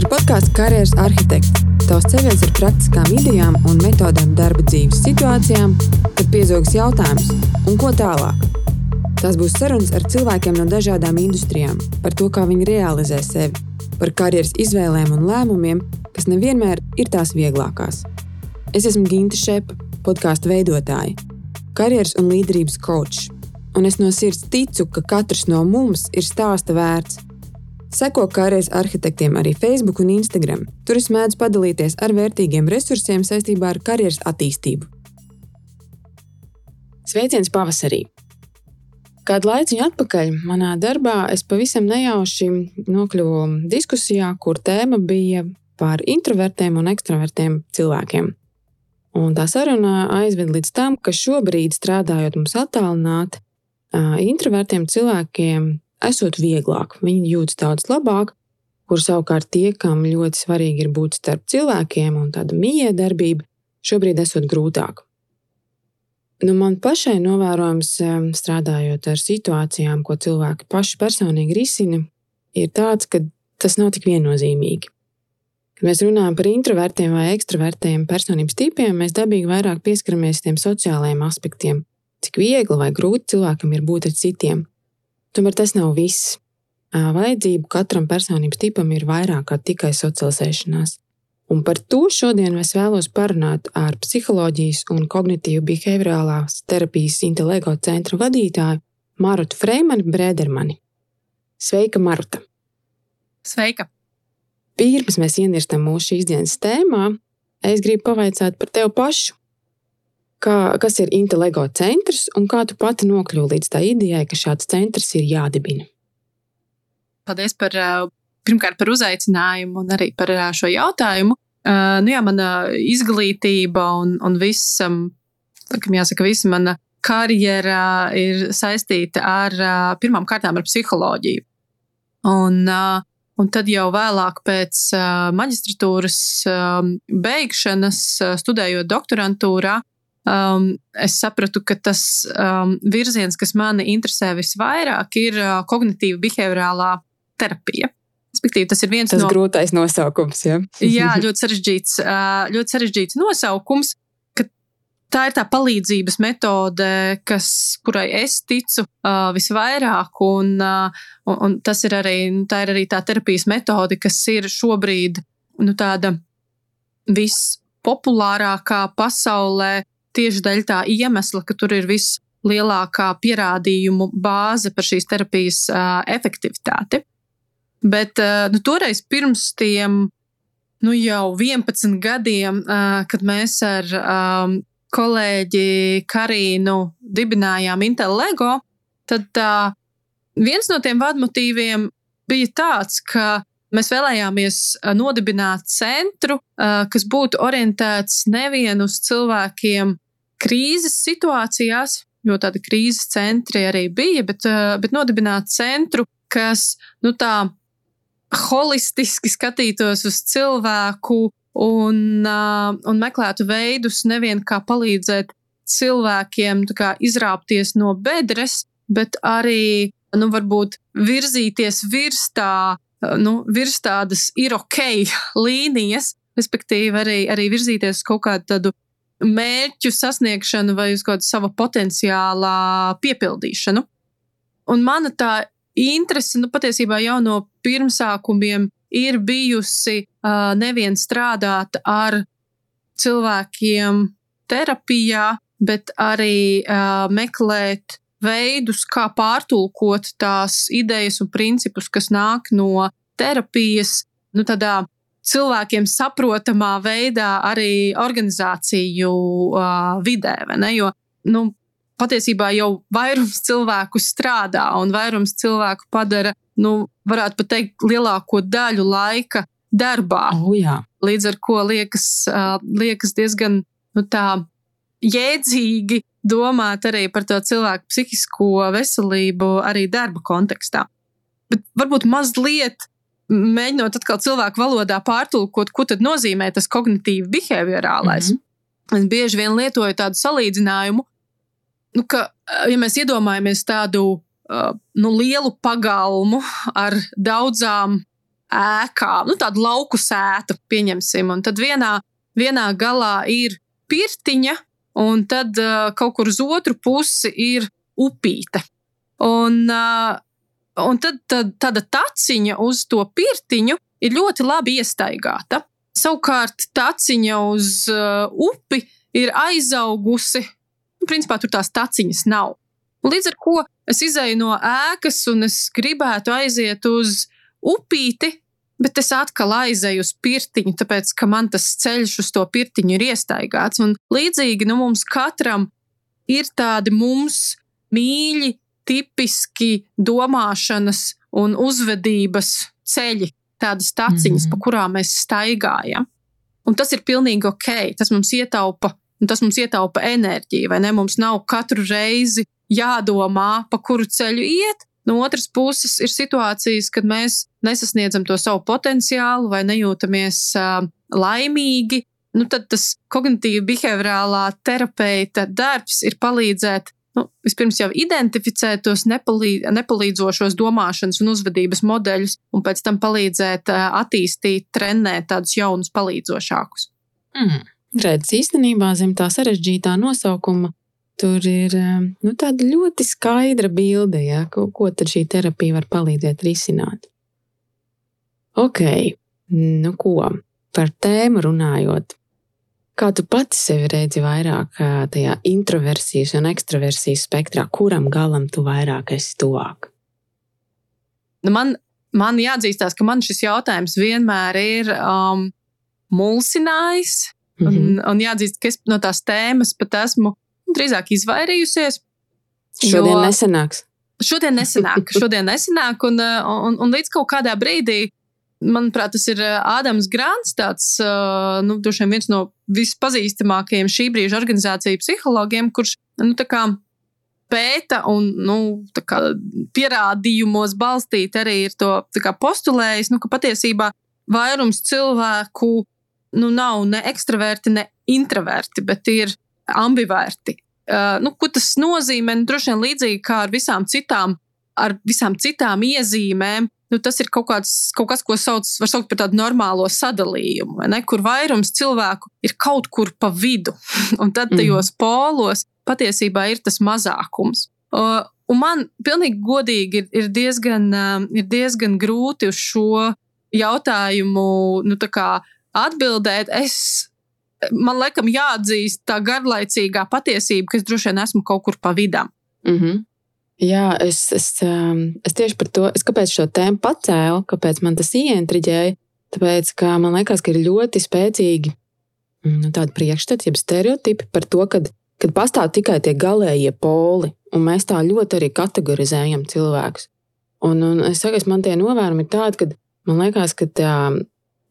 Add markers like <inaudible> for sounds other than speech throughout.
ir podkāsts Karjeras arhitekts. Tavs ceļš ar praktiskām idejām un metodēm darba dzīves situācijām, kad piezogas jautājums, un ko tālāk. Tās būs sarunas ar cilvēkiem no dažādām industrijām par to, kā viņi realizē sevi, par karjeras izvēlēm un lēmumiem, kas nevienmēr ir tās vieglākās. Es esmu Ginta Šepa, podkāstu veidotāja, karjeras un līderības coach, un es no sirds ticu, ka katrs no mums ir stāsta vērts Seko karjeras arhitektiem arī Facebook un Instagram. Tur es mēdzu padalīties ar vērtīgiem resursiem saistībā ar karjeras attīstību. Sveiciens pavasarī! Kādu laiku atpakaļ manā darbā es pavisam nejauši nokļuvu diskusijā, kur tēma bija par introvertiem un ekstravertiem cilvēkiem. Un tā saruna aizved līdz tam, ka šobrīd, strādājot mums attālināti, introvertiem cilvēkiem esot vieglāk, viņi jūtas daudz labāk, kur savukārt tie, kam ļoti svarīgi ir būt starp cilvēkiem un tāda miedarbība, šobrīd esot grūtāk. Nu, man pašai novērojams, strādājot ar situācijām, ko cilvēki paši personīgi risina, ir tāds, ka tas nav tik viennozīmīgi. Kad mēs runājam par introvertiem vai ekstravertiem personības tipiem, mēs dabīgi vairāk pieskaramies tiem sociālajiem aspektiem, cik viegli vai grūti cilvēkam ir būt ar citiem, Tomēr tas nav viss. Vajadzību katram personības tipam ir vairāk kā tikai socializēšanās. Un par to šodien es vēlos parunāt ar psiholoģijas un kognitīvu behaviorālās terapijas intelektu centra vadītāju Marutu Freimanu Brēdermani. Sveika, Maruta! Sveika! Pirms mēs ienirstam mūsu šīs dienas tēmā, es gribu pavaicāt par tevi pašu kā, kas ir intelekto centrs un kā tu pati nokļuvi līdz tā idejai, ka šāds centrs ir jādibina? Paldies par, pirmkārt par uzaicinājumu un arī par šo jautājumu. Nu jā, mana izglītība un, un viss, laikam jāsaka, visa mana karjera ir saistīta ar pirmām kārtām ar psiholoģiju. Un, un tad jau vēlāk pēc maģistratūras beigšanas, studējot doktorantūrā, um, es sapratu, ka tas um, virziens, kas mani interesē visvairāk, ir uh, kognitīva behaviorālā terapija. Respektīvi, tas ir viens tas no grūtais nosaukums. Ja? jā, <laughs> <laughs> ļoti sarežģīts, uh, ļoti sarežģīts nosaukums. Tā ir tā palīdzības metode, kas, kurai es ticu uh, visvairāk, un, uh, un, un tas ir arī, tā ir arī tā terapijas metode, kas ir šobrīd nu, tāda vispopulārākā pasaulē tieši dēļ tā iemesla, ka tur ir vislielākā pierādījumu bāze par šīs terapijas uh, efektivitāti. Bet uh, nu, toreiz pirms tiem nu, jau 11 gadiem, uh, kad mēs ar um, kolēģi Karīnu dibinājām Intel Lego, tad uh, viens no tiem vadmotīviem bija tāds, ka Mēs vēlējāmies nodibināt centru, kas būtu orientēts nevien uz cilvēkiem krīzes situācijās, jo tādi krīzes centri arī bija, bet, bet nodibināt centru, kas nu, tā holistiski skatītos uz cilvēku un, un meklētu veidus nevien kā palīdzēt cilvēkiem kā, izrāpties no bedres, bet arī nu, varbūt virzīties virs tā Eh, nu, virs tādas ir ok <laughs> līnijas, respektīvi arī, arī virzīties uz kaut kādu tādu mērķu sasniegšanu vai uz kādu sava potenciālā piepildīšanu. Un mana tā interese, nu, patiesībā jau no pirmsākumiem ir bijusi uh, nevien strādāt ar cilvēkiem terapijā, bet arī uh, meklēt veidus, kā pārtulkot tās idejas un principus, kas nāk no terapijas, nu, tādā cilvēkiem saprotamā veidā arī organizāciju uh, vidē. Jo nu, patiesībā jau vairums cilvēku strādā un vairums cilvēku padara, nu, varētu pat teikt, lielāko daļu laika darbā. Oh, jā. Līdz ar to liekas, uh, liekas diezgan nu, tā jēdzīgi domāt arī par to cilvēku psihisko veselību, arī darba kontekstā. Bet varbūt mazliet mēģinot atkal cilvēku valodā pārtulkot, ko tad nozīmē tas kognitīvi behaviorālais. Mm -hmm. Es bieži vien lietoju tādu salīdzinājumu, nu, ka, ja mēs iedomājamies tādu uh, nu, lielu pagalmu ar daudzām ēkā, nu, tādu lauku sētu, pieņemsim. Un tad vienā, vienā galā ir pirtiņa, un tad uh, kaut kur uz otru pusi ir upīte. Un, uh, un tad, tad tāda taciņa uz to pirtiņu ir ļoti labi iestaigāta. Savukārt taciņa uz uh, upi ir aizaugusi. Nu, principā tur tās taciņas nav. Līdz ar to es izēju no ēkas un es gribētu aiziet uz upīti, bet es atkal aizēju uz pirtiņu, tāpēc ka man tas ceļš uz to pirtiņu ir iestaigāts. Un līdzīgi nu, mums katram ir tādi mums mīļi, tipiski domāšanas un uzvedības ceļi, tādas taciņas, mm -hmm. pa kurām mēs staigājam. Un tas ir pilnīgi ok. Tas mums ietaupa, tas mums ietaupa enerģiju, vai ne? Mums nav katru reizi jādomā, pa kuru ceļu iet. No otras puses, ir situācijas, kad mēs nesasniedzam to savu potenciālu vai nejūtamies uh, laimīgi. Nu, tad tas kognitīvi behaviorālā terapeita darbs ir palīdzēt nu, vispirms jau identificēt tos nepalīd, nepalīdzošos domāšanas un uzvedības modeļus, un pēc tam palīdzēt attīstīt, trenēt tādus jaunus, palīdzošākus. Mm. Redz, īstenībā zem tā sarežģītā nosaukuma tur ir nu, tāda ļoti skaidra bilde, ja, ko, ko tad šī terapija var palīdzēt risināt. Ok, nu ko, par tēmu runājot. Kā tu pati sevi redzi vairāk tajā introversijas un ekstraversijas spektrā, kuram galam tu vairāk esi tuvāk? Nu man, man jāatzīstās, ka man šis jautājums vienmēr ir um, mulsinājis. Mm -hmm. un, un jāatzīst, ka es no tās tēmas pat esmu drīzāk izvairījusies. Šodien nesenāks. Šodien nesenāk, <laughs> šodien nesenāk, un, un, un līdz kaut kādā brīdī manuprāt, tas ir Ādams Grants, tāds, nu, viens no vispazīstamākajiem šī brīža organizāciju psihologiem, kurš, nu, kā pēta un nu, kā, pierādījumos balstīt arī ir to kā, postulējis, nu, ka patiesībā vairums cilvēku nu, nav ne ekstraverti, ne introverti, bet ir ambiverti. Uh, nu, ko tas nozīmē? Nu, droši vien līdzīgi kā ar visām citām, ar visām citām iezīmēm, nu, tas ir kaut, kāds, kaut kas, ko sauc, var saukt par tādu normālo sadalījumu, ne, kur vairums cilvēku ir kaut kur pa vidu, <laughs> un tad tajos mm. polos patiesībā ir tas mazākums. Uh, un man pilnīgi godīgi ir, ir, diezgan, uh, ir diezgan grūti uz šo jautājumu nu, atbildēt. Es, man liekas, jāatzīst tā garlaicīgā patiesība, ka es droši vien esmu kaut kur pa vidam. Mm -hmm. Jā, es, es, um, es tieši par to, es kāpēc šo tēmu pacēlu, kāpēc man tas ientriģēja. Tāpēc, ka man liekas, ka ir ļoti spēcīgi nu, tādi priekšstati, jeb stereotipi par to, ka kad pastāv tikai tie galējie poli, un mēs tā ļoti arī kategorizējam cilvēkus. Un, un es saku, man tie novērojumi ir tādi, ka man liekas, ka tā,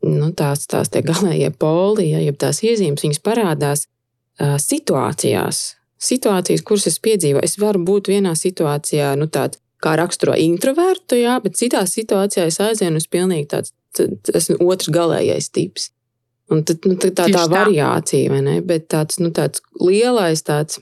nu, tās, tās galējie poli, ja, jeb tās iezīmes, viņas parādās uh, situācijās, situācijas, kuras es piedzīvoju. Es varu būt vienā situācijā, nu, tāds, kā raksturo introvertu, jā, bet citā situācijā es aizienu uz pilnīgi tāds, tas otrs galīgais tips. Un tad, nu, tā tā, tā variācija, vai ne? Bet tāds, nu, tāds lielais tāds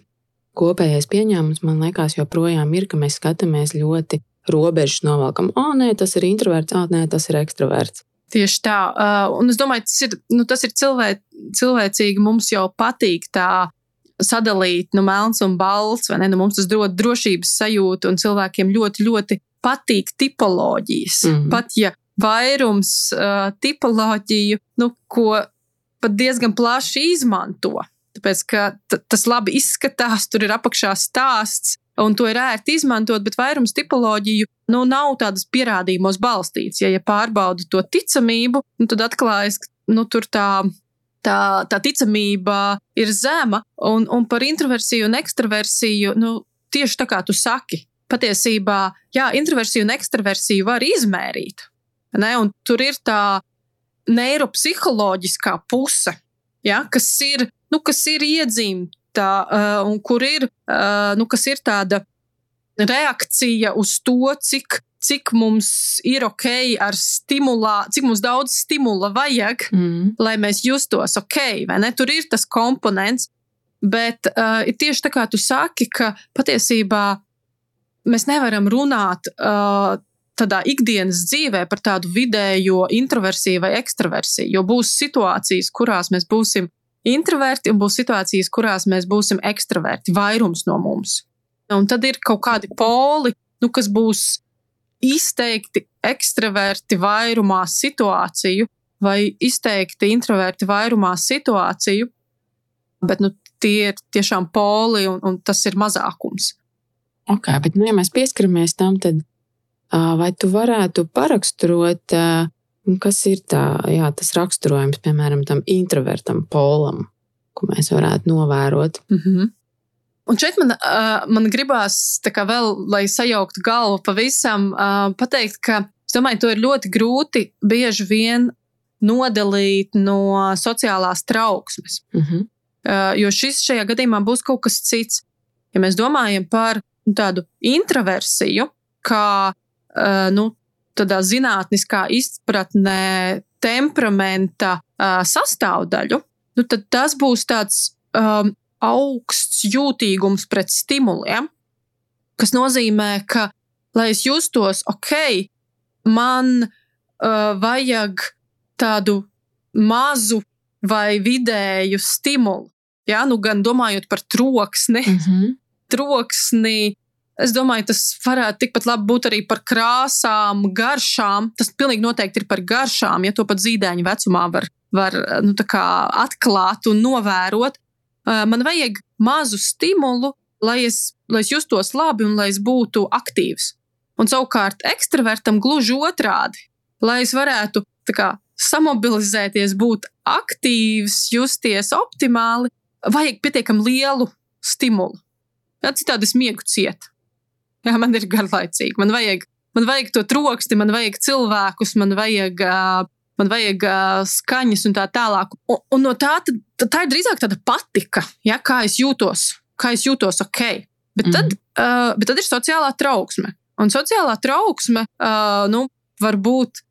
kopējais pieņēmums, man liekas, joprojām ir, ka mēs skatāmies ļoti robežas novelkam. O, nē, tas ir introverts, o, nē, tas ir ekstraverts. Tieši tā. Uh, un es domāju, tas ir, nu, tas ir cilvē, cilvēcīgi. Mums jau patīk tā sadalīt nu, melns un balts, vai ne? Nu, mums tas dod drošības sajūtu, un cilvēkiem ļoti, ļoti patīk tipoloģijas. Mm -hmm. Pat ja vairums uh, tipoloģiju, nu, ko pat diezgan plaši izmanto. Tāpēc, ka tas labi izskatās, tur ir apakšā stāsts, un to ir ērti izmantot, bet vairums tipoloģiju nu, nav tādas pierādījumos balstīts. Ja, ja pārbauda to ticamību, nu, tad atklājas, ka nu, tur tā tā, tā ticamība ir zema. Un, un par introversiju un ekstraversiju, nu, tieši tā kā tu saki, patiesībā, jā, introversiju un ekstraversiju var izmērīt. Ne? Un tur ir tā neiropsiholoģiskā puse, ja? kas, ir, nu, kas ir iedzimta uh, un kur ir, uh, nu, ir tāda reakcija uz to, cik cik mums ir ok ar stimulā, cik mums daudz stimula vajag, mm. lai mēs justos ok, vai ne? Tur ir tas komponents, bet uh, ir tieši tā kā tu saki, ka patiesībā mēs nevaram runāt uh, tādā ikdienas dzīvē par tādu vidējo introversiju vai ekstraversiju. Jo būs situācijas, kurās mēs būsim introverti, un būs situācijas, kurās mēs būsim ekstraverti, vairums no mums. Un tad ir kaut kādi poli, nu, kas būs izteikti ekstraverti vairumā situāciju, vai izteikti introverti vairumā situāciju, bet nu, tie ir tiešām poli, un, un tas ir mazākums. Ok, bet, nu, ja mēs pieskaramies tam, tad vai tu varētu paraksturot, kas ir tā, jā, tas raksturojums, piemēram, tam introvertam polam, ko mēs varētu novērot? Mm -hmm. Un šeit man, uh, man gribās vēl, lai sajauktu galvu pavisam, uh, pateikt, ka es domāju, to ir ļoti grūti bieži vien nodalīt no sociālās trauksmes. Mm -hmm. uh, jo šis šajā gadījumā būs kaut kas cits. Ja mēs domājam par nu, tādu introversiju, kā uh, nu, tādā zinātniskā izpratnē temperamenta uh, sastāvdaļu, nu, tad tas būs tāds um, augsts jūtīgums pret stimuliem, kas nozīmē, ka, lai es justos ok, man uh, vajag tādu mazu vai vidēju stimulu. Ja? Nu, gan domājot par troksni, mm -hmm. <laughs> troksni. Es domāju, tas varētu tikpat labi būt arī par krāsām, garšām. Tas pilnīgi noteikti ir par garšām, ja to pat zīdaiņa vecumā var, var nu, atklāt un novērot. Man vajag mazu stimulu, lai es, lai es justos labi un lai es būtu aktīvs. Un savukārt ekstravertam gluži otrādi, lai es varētu kā, samobilizēties, būt aktīvs, justies optimāli, vajag pietiekami lielu stimulu. Jā, citādi es miegu ciet. Jā, man ir garlaicīgi. Man vajag, man vajag to troksti, man vajag cilvēkus, man vajag, man vajag skaņas un tā tālāk. Un, un no tā, tad, tā ir drīzāk tāda patika, ja, kā es jūtos, kā es jūtos ok. Bet tad, mm -hmm. uh, bet tad ir sociālā trauksme. Un sociālā trauksme uh, nu, var būt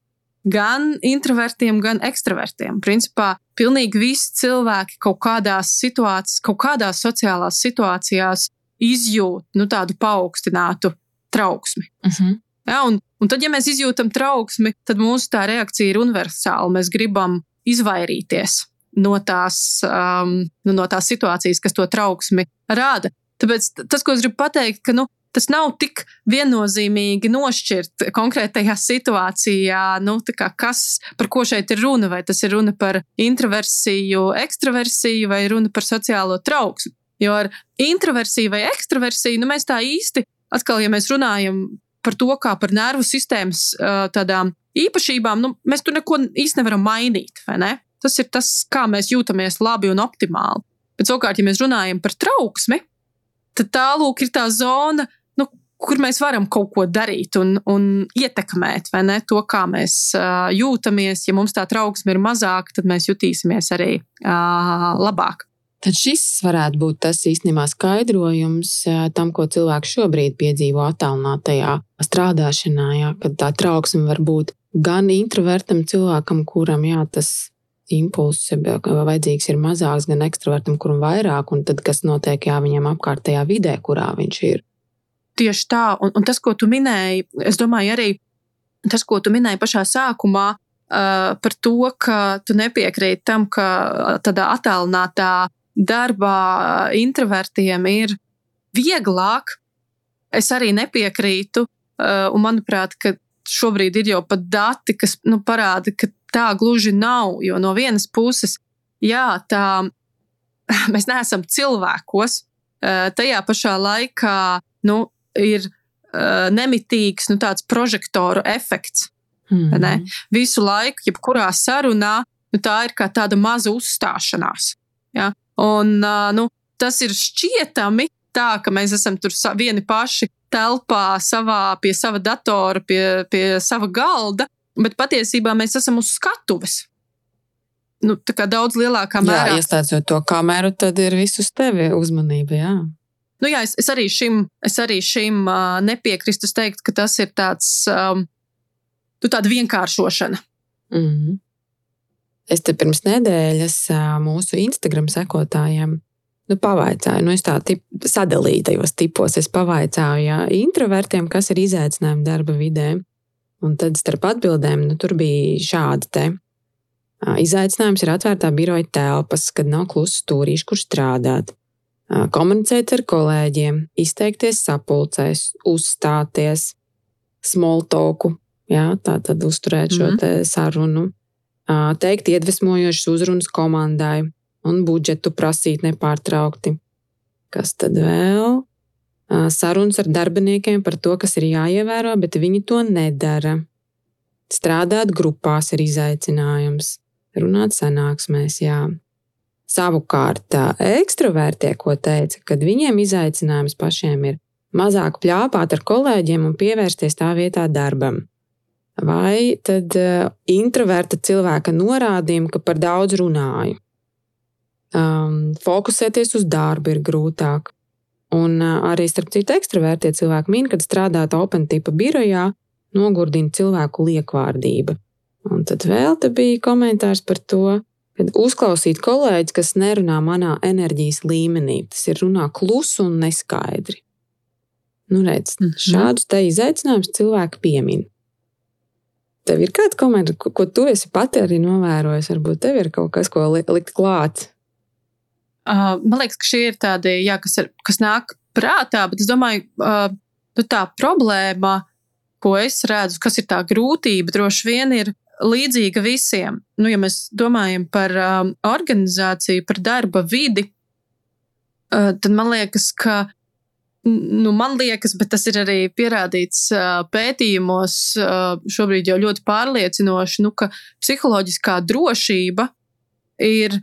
gan introvertiem, gan ekstravertiem. Principā pilnīgi visi cilvēki kaut kādās situācijās, kaut kādās sociālās situācijās izjūt nu, tādu paaugstinātu trauksmi. Uh mhm. -huh. Ja, un, un tad, ja mēs izjūtam trauksmi, tad mūsu tā reakcija ir universāla. Mēs gribam izvairīties no tās, um, nu, no tās situācijas, kas to trauksmi rada. Tāpēc tas, ko es gribu pateikt, ka nu, tas nav tik viennozīmīgi nošķirt konkrētajā situācijā, nu, kas, par ko šeit ir runa. Vai tas ir runa par introversiju, ekstraversiju vai runa par sociālo trauksmu. Jo ar introversiju vai ekstraversiju nu, mēs tā īsti, atkal, ja mēs runājam par to, kā par nervu sistēmas tādām īpašībām, nu, mēs tur neko īsti nevaram mainīt. Ne? Tas ir tas, kā mēs jūtamies labi un optimāli. Bet savukārt, ja mēs runājam par trauksmi, tad tālūk ir tā zona, kur mēs varam kaut ko darīt un, un ietekmēt ne, to, kā mēs uh, jūtamies. Ja mums tā trauksme ir mazāka, tad mēs jutīsimies arī uh, labāk. Tad šis varētu būt tas īstenībā skaidrojums tam, ko cilvēks šobrīd piedzīvo attālinātajā strādāšanā. Jā, kad tā trauksme var būt gan introvertam cilvēkam, kuram jā, tas impulss vajadzīgs ir mazāks, gan ekstravertam, kuram vairāk, un tad kas notiek jā, viņam apkārtējā vidē, kurā viņš ir. Tieši tā, un, un tas, ko tu minēji, es domāju, arī tas, ko tu minēji pašā sākumā, uh, par to, ka tu nepiekrīti tam, ka tādā attālinātā darbā introvertiem ir vieglāk. Es arī nepiekrītu, uh, un manuprāt, ka šobrīd ir jau pat dati, kas nu, parāda, ka tā gluži nav. Jo no vienas puses, jā, tā <laughs> mēs neesam cilvēkos, uh, tajā pašā laikā nu, ir uh, nemitīgs nu, tāds prožektoru efekts. Mm -hmm. Ne? Visu laiku, jebkurā sarunā, nu, tā ir kā tāda maza uzstāšanās. Ja? Un, nu, tas ir šķietami tā, ka mēs esam tur vieni paši telpā, savā, pie sava datora, pie, pie sava galda, bet patiesībā mēs esam uz skatuves. Nu, tā kā daudz lielākā mērā. Jā, iestādzot to kameru, tad ir viss uz tevi uzmanība. Jā. Nu, jā, es, es arī šim, es arī šim uh, nepiekrītu. Es teiktu, ka tas ir tāds, um, nu, vienkāršošana. Mm -hmm. Es te pirms nedēļas mūsu Instagram sekotājiem nu, pavaicāju, nu, es tā tip, sadalīju tajos tipos. Es pavaicāju, ja introvertiem, kas ir izaicinājumi darba vidē. Un tad starp atbildēm nu, tur bija šādi te. Izaicinājums ir atvērtā biroja telpas, kad nav klusa stūrīša, kur strādāt. Komunicēt ar kolēģiem, izteikties sapulcēs, uzstāties, smoltoku, jā, tā tad uzturēt šo mm -hmm. sarunu, teikt iedvesmojošas uzrunas komandai un budžetu prasīt nepārtraukti. Kas tad vēl? Sarunas ar darbiniekiem par to, kas ir jāievēro, bet viņi to nedara. Strādāt grupās ir izaicinājums runāt sanāksmēs, jā. Savukārt, ekstrovērtie, ko teica, kad viņiem izaicinājums pašiem ir mazāk pļāpāt ar kolēģiem un pievērsties tā vietā darbam. Vai tad introverta cilvēka norādījumi, ka par daudz runāju. Um, fokusēties uz darbu ir grūtāk. Un arī starp citu ekstravērtie cilvēki min, kad strādāt open tipa birojā, nogurdina cilvēku liekvārdība. Un tad vēl te bija komentārs par to, ka uzklausīt kolēģi, kas nerunā manā enerģijas līmenī, tas ir runā klusu un neskaidri. Nu, redz, mm -hmm. šādus te izaicinājumus cilvēki piemin. Tev ir kāds komentārs, ko, ko tu esi pati arī novērojis? Varbūt tev ir kaut kas, ko li, likt klāt. Uh, man liekas, ka šie ir tādi, jā, kas, ir, kas nāk prātā, bet es domāju, uh, tā problēma, ko es redzu, kas ir tā grūtība, droši vien ir līdzīga visiem. Nu, ja mēs domājam par um, organizāciju, par darba vidi, uh, tad man liekas, ka. Nu, man liekas, bet tas ir arī pierādīts uh, pētījumos, uh, šobrīd jau ļoti pārliecinoši, nu, ka psiholoģiskā drošība ir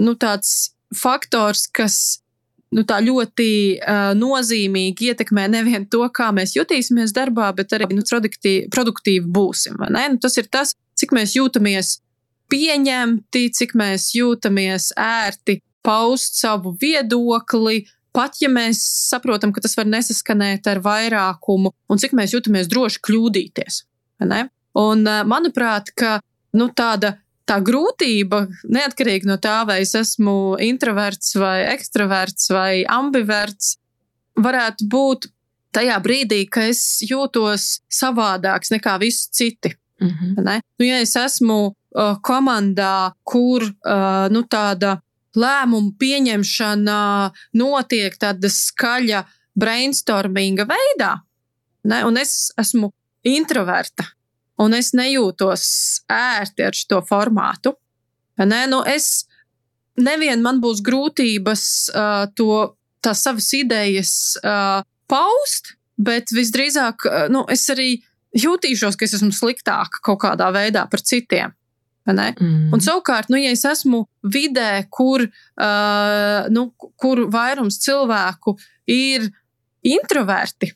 nu, tāds faktors, kas nu, ļoti uh, nozīmīgi ietekmē nevienu to, kā mēs jutīsimies darbā, bet arī nu, produktīvi, produktīvi būsim. Nu, tas ir tas, cik mēs jūtamies pieņemti, cik mēs jūtamies ērti paust savu viedokli. Pat ja mēs saprotam, ka tas var nesaskanēt ar vairākumu, un cik mēs jūtamies droši kļūdīties. Un, manuprāt, ka, nu, tāda tā grūtība, neatkarīgi no tā, vai es esmu introverts, vai ekstraverts, vai ambiverts, varētu būt tajā brīdī, kad es jūtos savādāks nekā visi citi. Mm -hmm. nu, ja es esmu uh, komandā, kur uh, nu, tāda lēmumu pieņemšana notiek tāda skaļa brainstorminga veidā, ne, un es esmu introverta, un es nejūtos ērti ar šo formātu. Ne? Nu, es nevien man būs grūtības uh, to, tās savas idejas uh, paust, bet visdrīzāk uh, nu, es arī jūtīšos, ka es esmu sliktāka kaut kādā veidā par citiem. Mm. Un savukārt, nu, ja es esmu vidē, kur, uh, nu, kur vairums cilvēku ir introverti,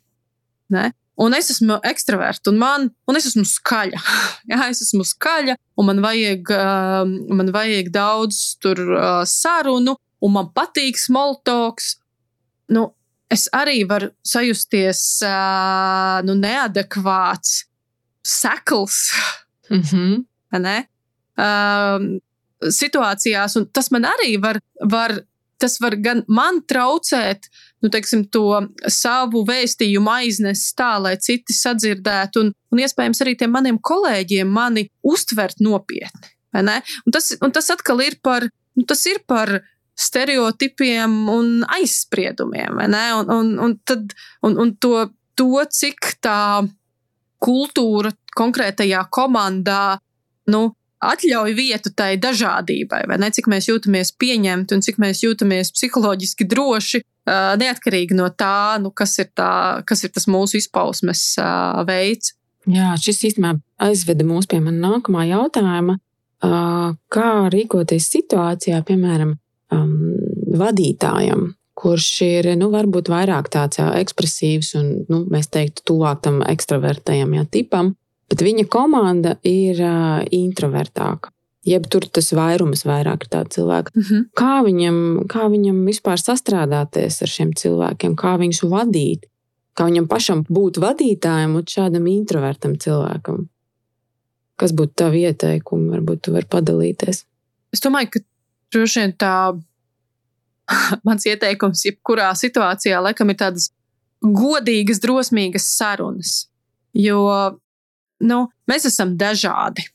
ne, Un es esmu ekstraverts, un, man, un es esmu skaļa. <laughs> Jā, es esmu skaļa, un man vajag, uh, man vajag daudz tur, uh, sarunu, un man patīk smoltoks. Nu, es arī varu sajusties uh, nu, neadekvāts, sekls. Mm -hmm. ne? Uh, situācijās, un tas man arī var, var tas var gan man traucēt, nu, teiksim, to savu vēstījumu aiznest tā, lai citi sadzirdētu, un, un iespējams arī tiem maniem kolēģiem mani uztvert nopietni. Un tas, un tas atkal ir par, nu, tas ir par stereotipiem un aizspriedumiem, un, un, un, tad, un, un to, to, cik tā kultūra konkrētajā komandā nu, atļauj vietu tai dažādībai, vai ne? Cik mēs jūtamies pieņemti un cik mēs jūtamies psiholoģiski droši, neatkarīgi no tā, nu, kas, ir tā, kas ir tas mūsu izpausmes veids. Jā, šis īstenībā aizveda mūs pie manas nākamā jautājuma. Kā rīkoties situācijā, piemēram, vadītājam, kurš ir nu, varbūt vairāk tāds ekspresīvs un, nu, mēs teiktu, tuvāk tam ekstravertajam ja, tipam, bet viņa komanda ir uh, introvertāka. Jeb tur tas vairums vairāk ir tādu cilvēku. Mm -hmm. kā, viņam, kā viņam vispār sastrādāties ar šiem cilvēkiem, kā viņus vadīt, kā viņam pašam būt vadītājam un šādam introvertam cilvēkam? Kas būtu tavi ieteikumi? Varbūt tu vari padalīties. Es domāju, ka droši vien tā <laughs> mans ieteikums, jebkurā situācijā, laikam, ir tādas godīgas, drosmīgas sarunas. Jo nu, mēs esam dažādi.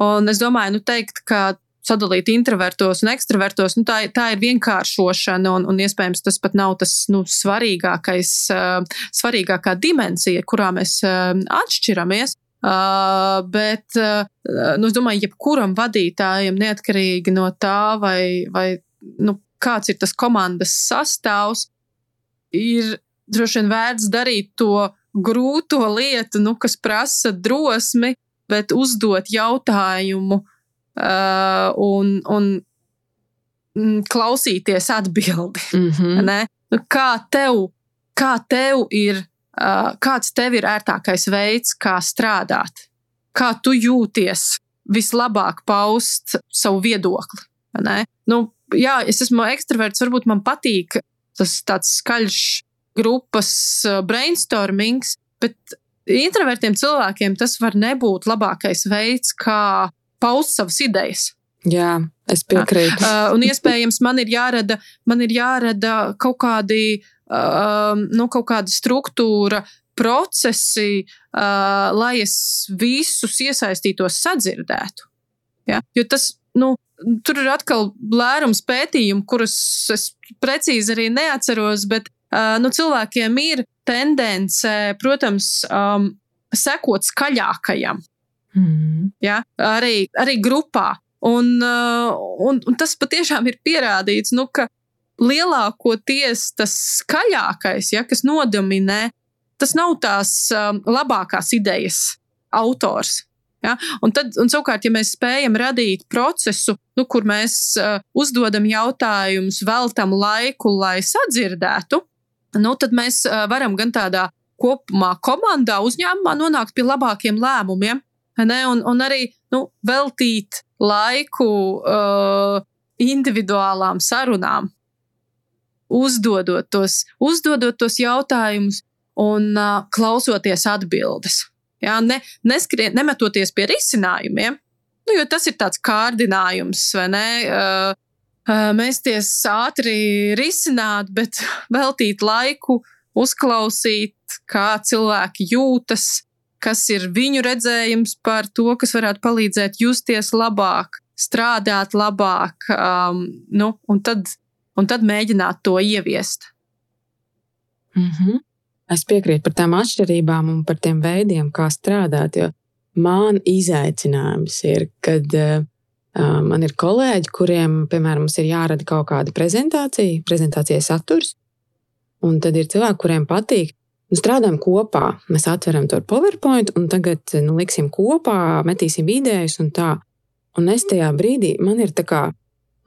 Un es domāju, nu, teikt, ka sadalīt introvertos un ekstravertos, nu, tā, tā ir vienkāršošana, un, un iespējams tas pat nav tas nu, svarīgākais, uh, svarīgākā dimensija, kurā mēs uh, atšķiramies. Uh, bet uh, nu, es domāju, jebkuram vadītājam, neatkarīgi no tā, vai, vai nu, kāds ir tas komandas sastāvs, ir droši vien vērts darīt to grūto lietu, nu, kas prasa drosmi, bet uzdot jautājumu uh, un, un mm, klausīties atbildi. <laughs> Mm -hmm. nu, kā, tev, kā tev ir, uh, kāds tev ir ērtākais veids, kā strādāt? Kā tu jūties vislabāk paust savu viedokli? Nu, jā, es esmu ekstraverts, varbūt man patīk tas tāds skaļš grupas brainstormings, bet introvertiem cilvēkiem tas var nebūt labākais veids, kā paust savas idejas. Jā, es piekrītu. Uh, un iespējams, man ir jārada, man ir jārada kaut, kādi, uh, nu, kaut kāda struktūra, procesi, uh, lai es visus iesaistītos sadzirdētu. Ja? Jo tas, nu, tur ir atkal lērums pētījumu, kurus es precīzi arī neatceros, bet nu, cilvēkiem ir tendence, protams, um, sekot skaļākajam. Mm. Ja? Arī, arī grupā. Un, un, un tas patiešām ir pierādīts, nu, ka lielākoties tas skaļākais, ja, kas nodominē, tas nav tās um, labākās idejas autors. Ja? Un, tad, un savukārt, ja mēs spējam radīt procesu, nu, kur mēs uh, uzdodam jautājumus, veltam laiku, lai sadzirdētu, nu, tad mēs varam gan tādā kopumā, komandā, uzņēmumā nonākt pie labākiem lēmumiem, ne, un, un arī nu, veltīt laiku uh, individuālām sarunām, uzdodot tos, uzdodot tos jautājumus un uh, klausoties atbildes. Jā, ne, neskrien, nemetoties pie risinājumiem, nu, jo tas ir tāds kārdinājums, vai ne? Uh, mēsties ātri risināt, bet <laughs> veltīt laiku, uzklausīt, kā cilvēki jūtas, kas ir viņu redzējums par to, kas varētu palīdzēt justies labāk, strādāt labāk, um, nu, un, tad, un tad mēģināt to ieviest. Mm -hmm. Es piekrītu par tām atšķirībām un par tiem veidiem, kā strādāt. Jo man izaicinājums ir, kad uh, Man ir kolēģi, kuriem, piemēram, ir jārada kaut kāda prezentācija, prezentācijas saturs. Un tad ir cilvēki, kuriem patīk, nu, strādājam kopā. Mēs atveram to PowerPoint, un tagad nu, liksim kopā, metīsim idejas un tā. Un es tajā brīdī, man ir tā kā,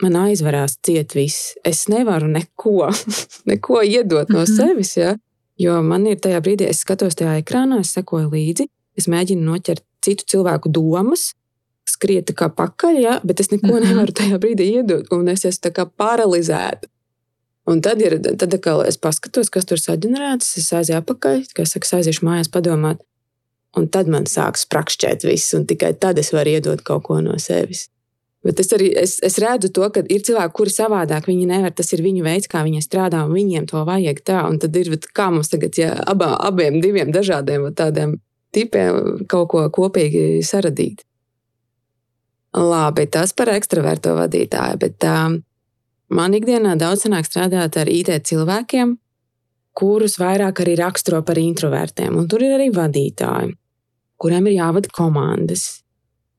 man aizvarās ciet viss. Es nevaru neko, <laughs> neko iedot no -hmm. sevis, ja? jo man ir tajā brīdī, es skatos tajā ekrānā, es sekoju līdzi, es mēģinu noķert citu cilvēku domas, skriet kā pakaļ, ja, bet es neko mm -hmm. nevaru tajā brīdī iedot, un es esmu paralizēta. Un tad, ir, tad atkal es paskatos, kas tur saģenerēts, es aizēju atpakaļ, kā es saku, aiziešu mājās padomāt. Un tad man sāks sprakšķēt viss, un tikai tad es varu iedot kaut ko no sevis. Bet es arī es, es redzu to, ka ir cilvēki, kuri savādāk viņi nevar. Tas ir viņu veids, kā viņi strādā, un viņiem to vajag tā. Un tad ir kā mums tagad, ja abā, abiem diviem dažādiem tādiem tipiem kaut ko kopīgi saradīt. Labi, tas par ekstraverto vadītāju, bet um, man ikdienā daudz sanāk strādāt ar IT cilvēkiem, kurus vairāk arī raksturo par introvertiem. Un tur ir arī vadītāji, kuriem ir jāvada komandas.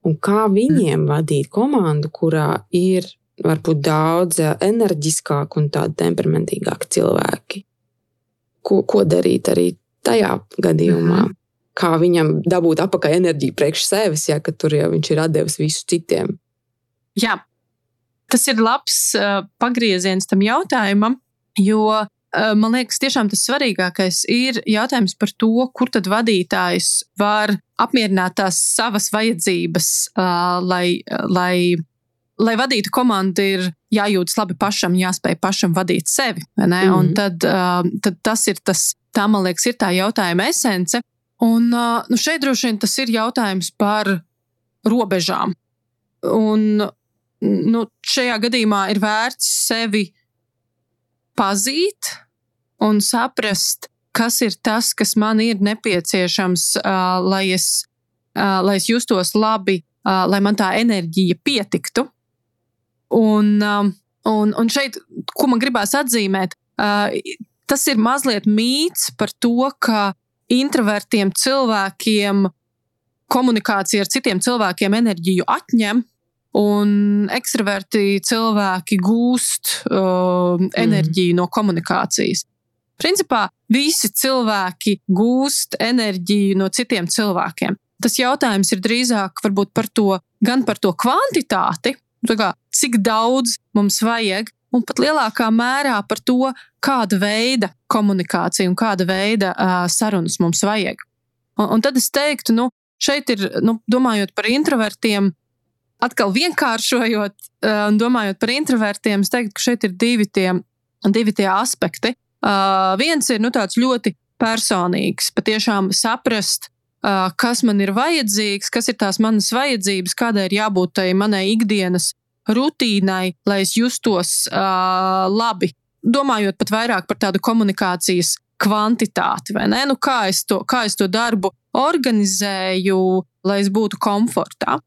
Un kā viņiem vadīt komandu, kurā ir varbūt daudz enerģiskāki un tādi temperamentīgāki cilvēki? Ko, ko darīt arī tajā gadījumā? Mm -hmm kā viņam dabūt atpakaļ enerģiju priekš sevis, ja tur jau viņš ir devis visu citiem. Jā, tas ir labs uh, pagrieziens tam jautājumam, jo uh, man liekas, tiešām tas svarīgākais ir jautājums par to, kur tad vadītājs var apmierināt tās savas vajadzības, uh, lai, lai, lai vadītu komandu, ir jājūtas labi pašam, jāspēj pašam vadīt sevi. Mm -hmm. Un tad, uh, tad tas ir tas, tā man liekas, ir tā jautājuma esence. Un nu šeit droši vien tas ir jautājums par robežām. Un nu, šajā gadījumā ir vērts sevi pazīt un saprast, kas ir tas, kas man ir nepieciešams, uh, lai es uh, lai es justos labi, uh, lai man tā enerģija pietiktu. Un, um, un, un šeit, ko man gribās atzīmēt, uh, tas ir mazliet mīts par to, ka introvertiem cilvēkiem komunikācija ar citiem cilvēkiem enerģiju atņem, un ekstraverti cilvēki gūst uh, enerģiju mm. no komunikācijas. Principā visi cilvēki gūst enerģiju no citiem cilvēkiem. Tas jautājums ir drīzāk par to, gan par to kvantitāti, kā, cik daudz mums vajag, un pat lielākā mērā par to, kāda veida komunikācija un kāda veida uh, sarunas mums vajag. Un, un tad es teiktu, nu, šeit ir, nu, domājot par introvertiem, atkal vienkāršojot uh, un domājot par introvertiem, es teiktu, ka šeit ir divi tie, divi tie aspekti. Uh, viens ir nu, tāds ļoti personīgs, patiešām saprast, uh, kas man ir vajadzīgs, kas ir tās manas vajadzības, kādai ir jābūt tai manai ikdienas rutīnai, lai es justos uh, labi. Domājot pat vairāk par tādu komunikācijas kvantitāti, vai ne? Nu, kā, es to, kā es to darbu organizēju, lai es būtu komfortā.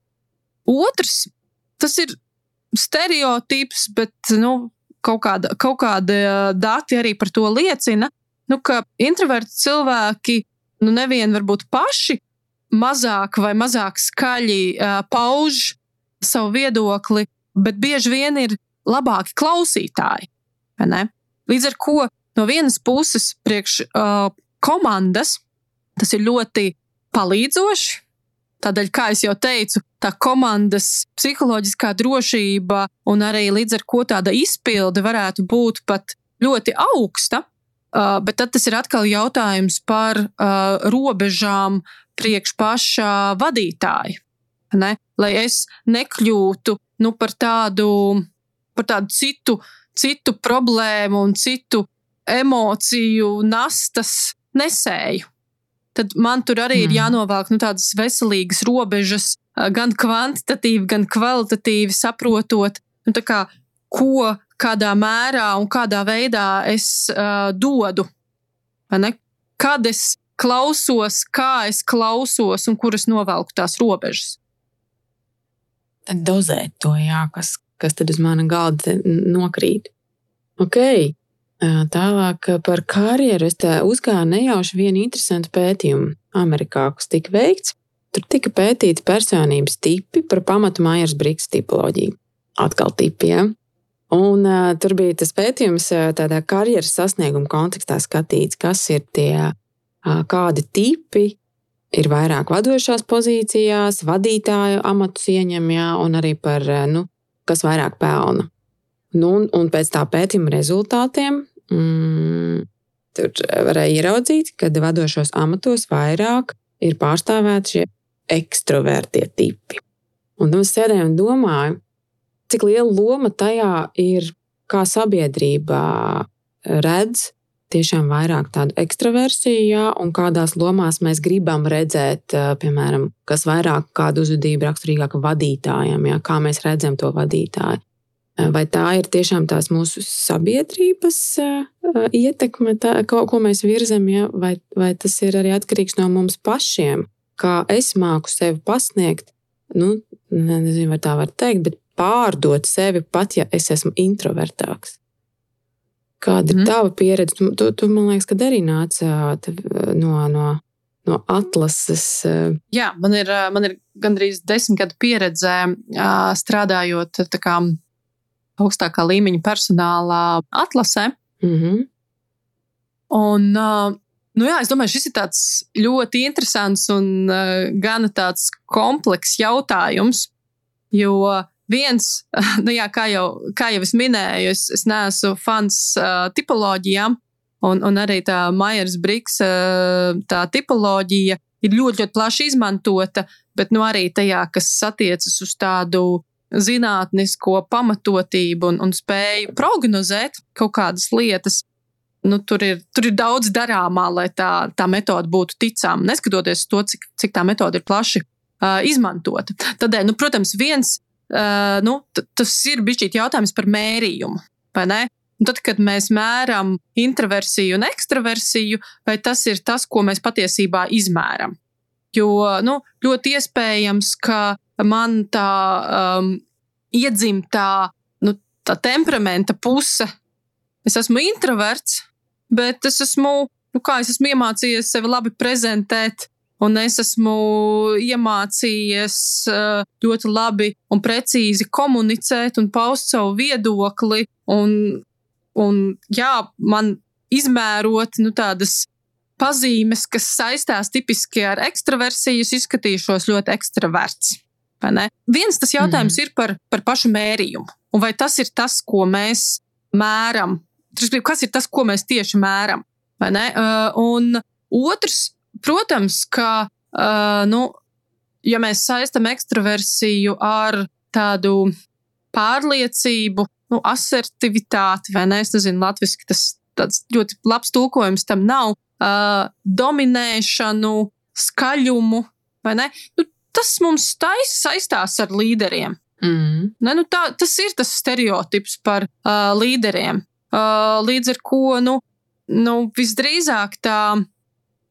Otrs, tas ir stereotips, bet nu, kaut, kāda, kaut kāda dati arī par to liecina, nu, ka introverti cilvēki nu, nevien varbūt paši mazāk vai mazāk skaļi uh, pauž savu viedokli, bet bieži vien ir labāki klausītāji. Līdz ar to no vienas puses, priekš uh, komandas, tas ir ļoti palīdzoši, Tādēļ, kā jau teicu, tā komandas psiholoģiskā drošība un arī līdz ar to tāda izpilde varētu būt pat ļoti augsta. Uh, bet tad tas ir atkal jautājums par uh, robežām priekš paša vadītāja. Ne? Lai es nekļūtu nu, par, tādu, par tādu citu, citu problēmu un citu emociju nastas nesēju tad man tur arī mm. ir jānovelk nu, tādas veselīgas robežas, gan kvantitatīvi, gan kvalitatīvi saprotot, nu, kā, ko, kādā mērā un kādā veidā es uh, dodu. Kad es klausos, kā es klausos un kur es novelku tās robežas. Dozēt to, jā, kas, kas tad uz mana galda nokrīt. Ok, Tālāk par karjeru es uzgāju nejauši vienu interesantu pētījumu Amerikā, kas tika veikts. Tur tika pētīti personības tipi par pamatu Maijas Brīks tipoloģiju. Atkal tipiem. Un, uh, tur bija tas pētījums tādā karjeras sasnieguma kontekstā skatīts, kas ir tie, uh, kādi tipi ir vairāk vadošās pozīcijās, vadītāju amatus ieņem, jā, un arī par, uh, nu, kas vairāk pelna. Nu, un, un pēc tā pētījuma rezultātiem mm, tur varēja ieraudzīt, ka vadošos amatos vairāk ir pārstāvēti šie ekstrovertie tipi. Un tad es sēdēju un domāju, cik liela loma tajā ir, kā sabiedrība redz tiešām vairāk tādu ekstraversiju, jā, un kādās lomās mēs gribam redzēt, piemēram, kas vairāk kādu uzvedību raksturīgāka vadītājam, jā, kā mēs redzam to vadītāju. Vai tā ir tiešām tās mūsu sabiedrības ietekme, tā, ko, ko mēs virzam, ja? vai, vai tas ir arī atkarīgs no mums pašiem? Kā es māku sevi pasniegt, nu, nezinu, vai tā var teikt, bet pārdot sevi pat, ja es esmu introvertāks. Kāda mm. ir mhm. tava pieredze? Tu, tu, tu man liekas, ka arī nāca no, no, no atlases. Jā, man ir, man ir gandrīz desmit gadu pieredze strādājot kā, augstākā līmeņa personāla atlasē. Mm -hmm. Un, nu jā, es domāju, šis ir ļoti interesants un gana tāds komplekss jautājums. Jo viens, <laughs> nu jā, kā, jau, kā jau es minēju, es, es neesmu fans uh, tipoloģijām, un, un arī tā Maijas Briks uh, tā tipoloģija ir ļoti, ļoti plaši izmantota, bet nu, arī tajā, kas attiecas uz tādu zinātnisko pamatotību un, un spēju prognozēt kaut kādas lietas. Nu, tur, ir, tur ir daudz darāmā, lai tā, tā metode būtu ticama, neskatoties to, cik, cik tā metode ir plaši uh, izmantota. Tādēļ, nu, protams, viens uh, nu, tas ir bijis jautājums par mērījumu. Tad, kad mēs mēram introversiju un ekstraversiju, vai tas ir tas, ko mēs patiesībā izmēram? Jo nu, ļoti iespējams, ka man tā um, iedzimtā nu, tā temperamenta puse, es esmu introverts, bet es esmu, nu, kā es esmu iemācījies sevi labi prezentēt. Un es esmu iemācījies uh, ļoti labi un precīzi komunicēt un paust savu viedokli. Un, un jā, man izmērot nu, tādas pazīmes, kas saistās tipiski ar ekstraversiju, izskatīšos ļoti ekstraverts. Viens tas jautājums mm. ir par, par pašu mērījumu. Un vai tas ir tas, ko mēs mēram? Kas ir tas, ko mēs tieši mēram? Uh, un otrs, protams, ka, uh, nu, ja mēs saistam ekstraversiju ar tādu pārliecību, nu, asertivitāti, vai ne? Es nezinu, latviešu tas ļoti labs tulkojums tam nav. Uh, dominēšanu, skaļumu, vai ne? Nu, tas mums tais, saistās ar līderiem. Mm. Ne, nu tā, tas ir tas stereotips par uh, līderiem. Uh, līdz ar to nu, nu, visdrīzāk tā,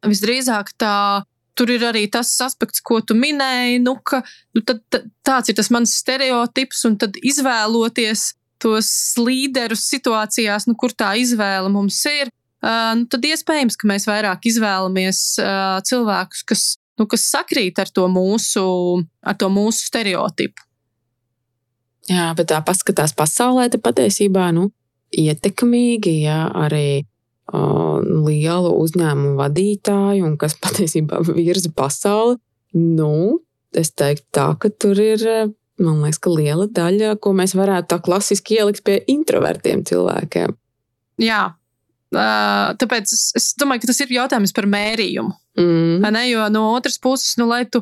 visdrīzāk tā tur ir arī tas aspekts, ko tu minēji, nu, ka nu, tad, tāds ir tas mans stereotips, un tad izvēloties tos līderus situācijās, nu, kur tā izvēle mums ir, uh, nu, tad iespējams, ka mēs vairāk izvēlamies uh, cilvēkus, kas, nu, kas sakrīt ar to mūsu, ar to mūsu stereotipu. Jā, bet tā paskatās pasaulē, tad patiesībā nu, ietekmīgi, ja arī lielu uzņēmumu vadītāju, un kas <laughs> patiesībā virza pasauli, nu, es teiktu tā, ka tur ir man liekas, ka liela daļa, ko mēs varētu tā klasiski ielikt pie introvertiem cilvēkiem. Jā, Uh, tāpēc es, es domāju, ka tas ir jautājums par mērījumu. Mm. Ne, jo no otras puses, nu, lai tu.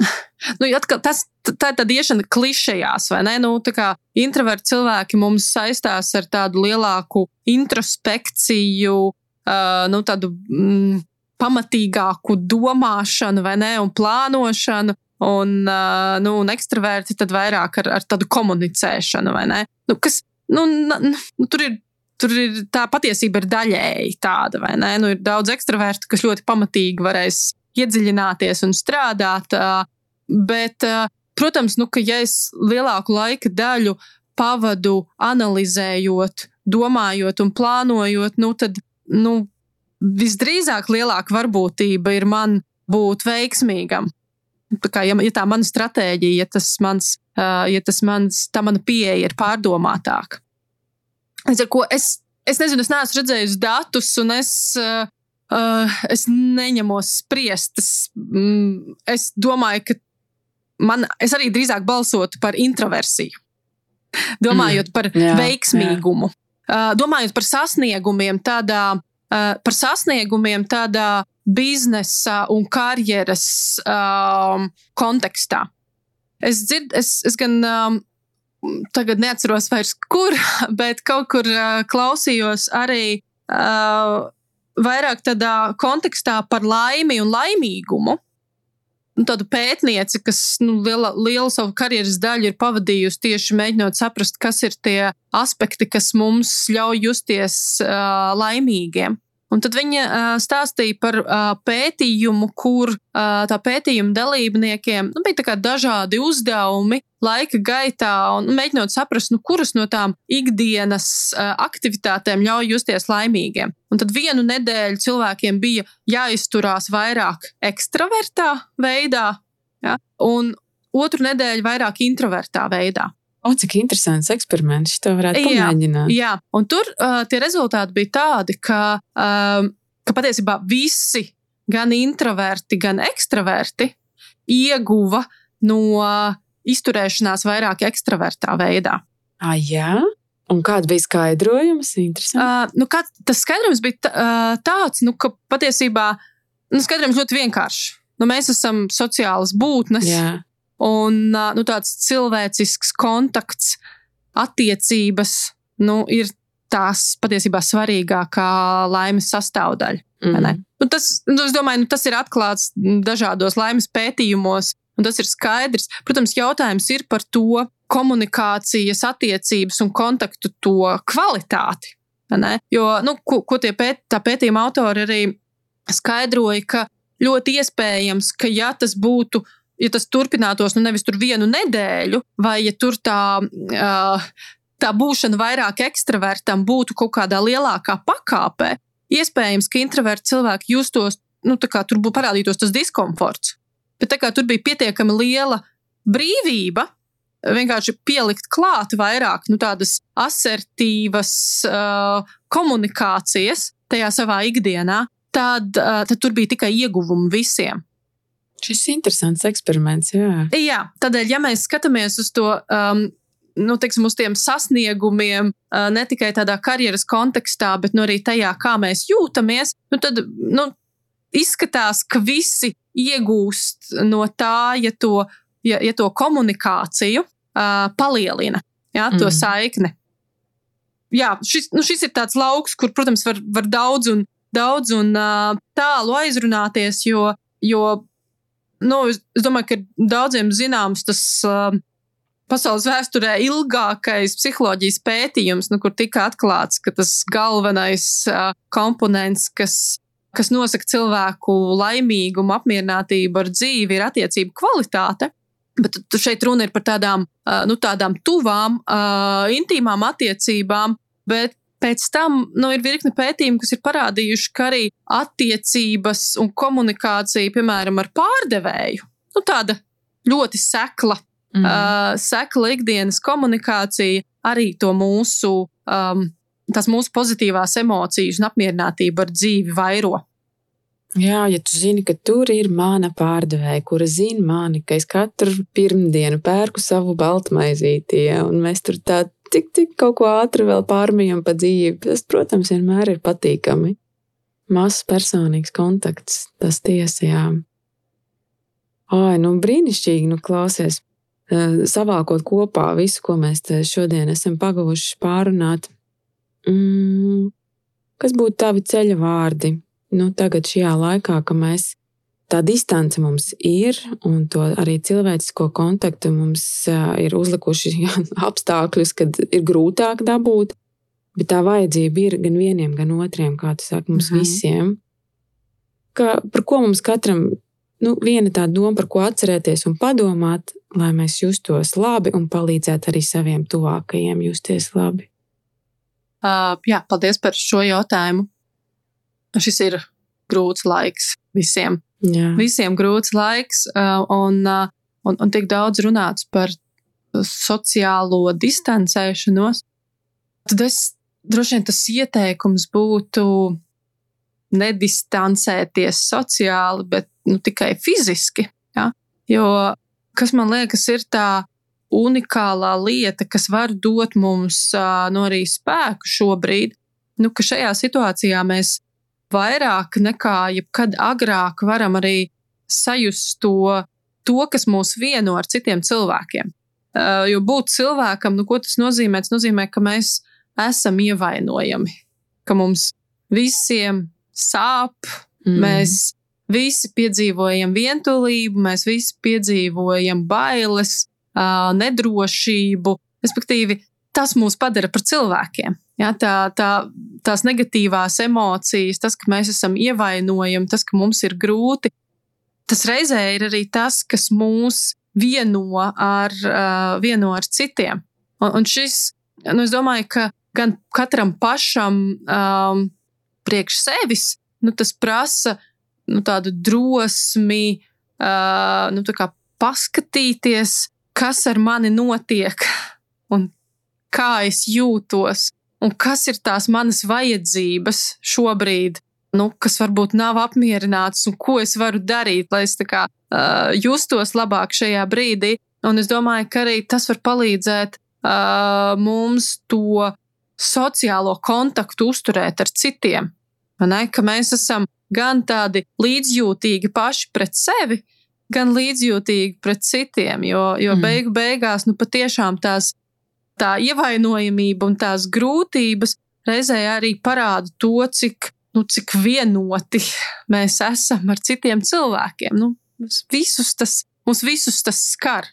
<laughs> Nu, atkal, tas, tā ir tāda iešana klišejās, vai ne? Nu, kā introverti cilvēki mums saistās ar tādu lielāku introspekciju, uh, nu, tādu mm, pamatīgāku domāšanu, vai ne, un plānošanu. Un, uh, nu, un ekstraverti tad vairāk ar, ar tādu komunicēšanu, vai ne? Nu, kas, nu, nu, tur ir tur ir tā patiesība ir daļēji tāda, vai ne? Nu, ir daudz ekstravertu, kas ļoti pamatīgi varēs iedziļināties un strādāt. Bet, protams, nu, ka ja es lielāku laika daļu pavadu analizējot, domājot un plānojot, nu, tad nu, visdrīzāk lielāka varbūtība ir man būt veiksmīgam. Tā kā, ja, ja tā mana stratēģija, ja tas mans, ja tas mans, tā mana pieeja ir pārdomātāka. To es, es nezinu, es neesmu redzējis datus, un es, uh, uh, es neņemos spriest. Es, mm, es domāju, ka man, es arī drīzāk balsotu par introversiju. Domājot mm, par jā, veiksmīgumu, jā. Uh, domājot par sasniegumiem, tādā, uh, par sasniegumiem tādā biznesa un karjeras um, kontekstā. Es dzirdu, es, es gan um, tagad neatceros vairs, kur, <laughs> bet kaut kur uh, klausījos arī uh, vairāk tādā kontekstā par laimi un laimīgumu. Nu, tādu pētnieci, kas nu, liela, lielu savu karjeras daļu ir pavadījusi tieši mēģinot saprast, kas ir tie aspekti, kas mums ļauj justies uh, laimīgiem. Un tad viņa uh, stāstīja par uh, pētījumu, kur uh, tā pētījuma dalībniekiem nu, bija dažādi uzdevumi laika gaitā, un mēģinot saprast, nu, kuras no tām ikdienas uh, aktivitātēm ļauj justies laimīgiem. Un tad vienu nedēļu cilvēkiem bija jāizturās vairāk ekstravertā veidā, ja, un otru nedēļu vairāk introvertā veidā. O, cik interesants eksperiments. To varētu pamēģināt. Jā, jā. un tur uh, tie rezultāti bija tādi, ka, um, ka patiesībā visi, gan introverti, gan ekstraverti, ieguva no izturēšanās vairāk ekstravertā veidā. Ah, jā? Un kāda bija skaidrojums? Uh, nu, kā, tas skaidrojums bija tā, uh, tāds, nu, ka patiesībā nu, skaidrojums ļoti vienkāršs. Nu, mēs esam sociālas būtnes. Jā. Un nu, tāds cilvēcisks kontakts, attiecības nu, ir tās patiesībā svarīgākā laimes sastāvdaļa. Mm -hmm. nu, tas, nu, domāju, nu, tas ir atklāts dažādos laimes pētījumos, un tas ir skaidrs. Protams, jautājums ir par to komunikācijas, attiecības un kontaktu to kvalitāti. Jo, nu, ko, ko tie pēt, pētījuma autori arī skaidroja, ka ļoti iespējams, ka ja tas būtu ja tas turpinātos nu nevis tur vienu nedēļu, vai ja tur tā, tā būšana vairāk ekstravertam būtu kaut kādā lielākā pakāpē, iespējams, ka introverti cilvēki justos, nu, tā kā tur būtu parādītos tas diskomforts. Bet tā kā tur bija pietiekami liela brīvība, vienkārši pielikt klāt vairāk nu, tādas asertīvas uh, komunikācijas tajā savā ikdienā, tad, uh, tad tur bija tikai ieguvumi visiem. Šis ir interesants eksperiments. Jā, jā tādēļ, ja mēs skatāmies uz to, um, nu, teiksim, uz tiem sasniegumiem, uh, ne tikai tādā karjeras kontekstā, bet nu, arī tajā, kā mēs jūtamies, nu, tad nu, izskatās, ka visi iegūst no tā, ja to, ja, ja to komunikāciju uh, palielina, jā, to mm. saikni. Jā, šis, nu, šis ir tāds lauks, kur, protams, var, var daudz un, daudz un uh, tālu aizrunāties, jo, jo nu, es, es domāju, ka daudziem zināms tas. Uh, Pasaules vēsturē ilgākais psiholoģijas pētījums, nu, kur tika atklāts, ka tas galvenais uh, komponents, kas, kas nosaka cilvēku laimīgumu, apmierinātību ar dzīvi, ir attiecību kvalitāte. Bet šeit runa ir par tādām, uh, nu, tādām tuvām, uh, intīmām attiecībām, bet Pēc tam nu, ir virkni pētījumu, kas ir parādījuši, ka arī attiecības un komunikācija, piemēram, ar pārdevēju, nu, tāda ļoti sekla, mm. uh, sekla ikdienas komunikācija, arī to mūsu, um, tās mūsu pozitīvās emocijas un apmierinātību ar dzīvi vairo. Jā, ja tu zini, ka tur ir mana pārdevēja, kura zina mani, ka es katru pirmdienu pērku savu baltmaizīti, ja, un mēs tur tā tik, tik kaut ko ātri vēl pārmijam pa dzīvi. Tas, protams, vienmēr ir patīkami. Mazs personīgs kontakts, tas tiesa, jā. Ai, nu brīnišķīgi, nu klausies, savākot kopā visu, ko mēs šodien esam pagavuši pārunāt. Mm, kas būtu tavi ceļa vārdi? Nu, tagad šajā laikā, kad mēs tā distance mums ir, un to arī cilvēcisko kontaktu mums ir uzlikuši <laughs> apstākļus, kad ir grūtāk dabūt. Bet tā vajadzība ir gan vienam, gan otriem, kā tu saki, mums mhm. visiem. Ka, par ko mums katram nu, viena tā doma, par ko atcerēties un padomāt, lai mēs justos labi un palīdzētu arī saviem tuvākajiem justies labi. Uh, jā, paldies par šo jautājumu. Šis ir grūts laiks visiem. Jā. Visiem grūts laiks, uh, un, uh, un, un tik daudz runāts par sociālo distancēšanos. Tad es droši vien tas ieteikums būtu nedistancēties sociāli, bet nu, tikai fiziski. Ja? Jo kas man liekas, ir tā unikālā lieta, kas var dot mums uh, no arī spēku šobrīd, nu, ka šajā situācijā mēs vairāk nekā jebkad agrāk varam arī sajust to, to kas mūs vieno ar citiem cilvēkiem. Uh, jo būt cilvēkam, nu, ko tas nozīmē? Tas nozīmē, ka mēs esam ievainojami, ka mums visiem sāp, mm. mēs visi piedzīvojam vientulību, mēs visi piedzīvojam bailes, uh, nedrošību. Respektīvi, tas mūs padara par cilvēkiem. Ja, tā, tā, tās negatīvās emocijas, tas, ka mēs esam ievainojami, tas, ka mums ir grūti, tas reizē ir arī tas, kas mūs vieno ar, uh, vieno ar citiem. Un, un šis, nu, es domāju, ka gan katram pašam um, priekš sevis, nu, tas prasa nu, tādu drosmi, uh, nu, tā kā paskatīties, kas ar mani notiek un kā es jūtos un kas ir tās manas vajadzības šobrīd, nu, kas varbūt nav apmierināts, un ko es varu darīt, lai es kā, uh, justos labāk šajā brīdī. Un es domāju, ka arī tas var palīdzēt uh, mums to sociālo kontaktu uzturēt ar citiem. Ne? Ka mēs esam gan tādi līdzjūtīgi paši pret sevi, gan līdzjūtīgi pret citiem. Jo, jo mm. beigu beigās, nu, patiešām tās tā ievainojamība un tās grūtības reizē arī parāda to, cik, nu, cik vienoti mēs esam ar citiem cilvēkiem. Nu, visus tas, mums visus tas skar.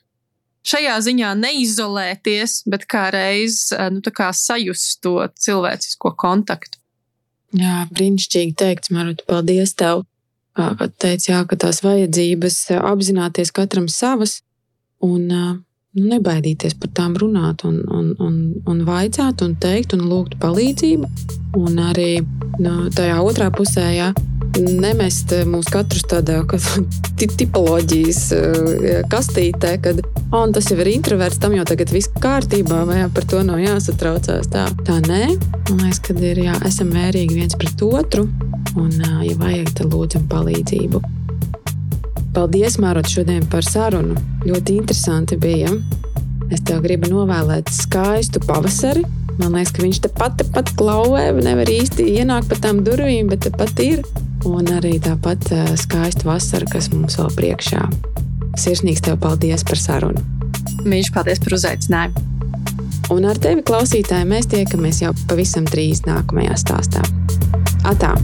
Šajā ziņā neizolēties, bet kā reiz nu, kā sajust to cilvēcisko kontaktu. Jā, brīnišķīgi teikt, Maruta, paldies tev. Kad teica, jā, ka tās vajadzības apzināties katram savas un nu, nebaidīties par tām runāt, un, un, un, un vaicāt, un teikt, un lūgt palīdzību. Un arī nu, tajā otrā pusē, jā, nemest mūs katrus tādā <laughs> tipoloģijas eh, kastītē, kad oh, tas jau ir introverts, tam jau tagad viss kārtībā, vai jā, par to nav jāsatraucās. Tā, tā nē, man liekas, ka ir jā, esam mērīgi viens pret otru, un, ja vajag, tad lūdzam palīdzību. Paldies, Mārot, šodien par sarunu. Ļoti interesanti bija. Es tev gribu novēlēt skaistu pavasari. Man liekas, ka viņš te pat, pat klauvē, nevar īsti ienākt pa tām durvīm, bet tepat ir un arī tāpat skaista vasara, kas mums vēl priekšā. Sirsnīgs tev paldies par sarunu. Mīļš, paldies par uzaicinājumu. Un ar tevi, klausītāji, mēs tiekamies jau pavisam drīz nākamajā stāstā. Atā!